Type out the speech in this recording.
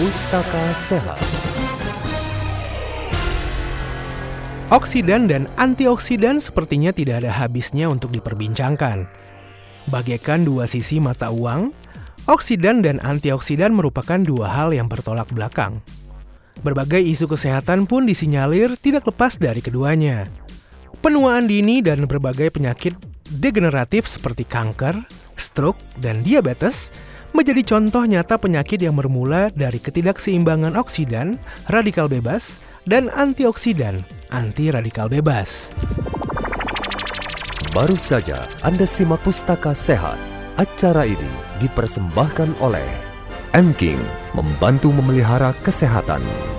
Pustaka Sehat. Oksidan dan antioksidan sepertinya tidak ada habisnya untuk diperbincangkan. Bagaikan dua sisi mata uang, oksidan dan antioksidan merupakan dua hal yang bertolak belakang. Berbagai isu kesehatan pun disinyalir tidak lepas dari keduanya. Penuaan dini dan berbagai penyakit degeneratif seperti kanker, stroke, dan diabetes menjadi contoh nyata penyakit yang bermula dari ketidakseimbangan oksidan, radikal bebas, dan antioksidan, anti radikal bebas. Baru saja Anda simak Pustaka Sehat. Acara ini dipersembahkan oleh M King, membantu memelihara kesehatan.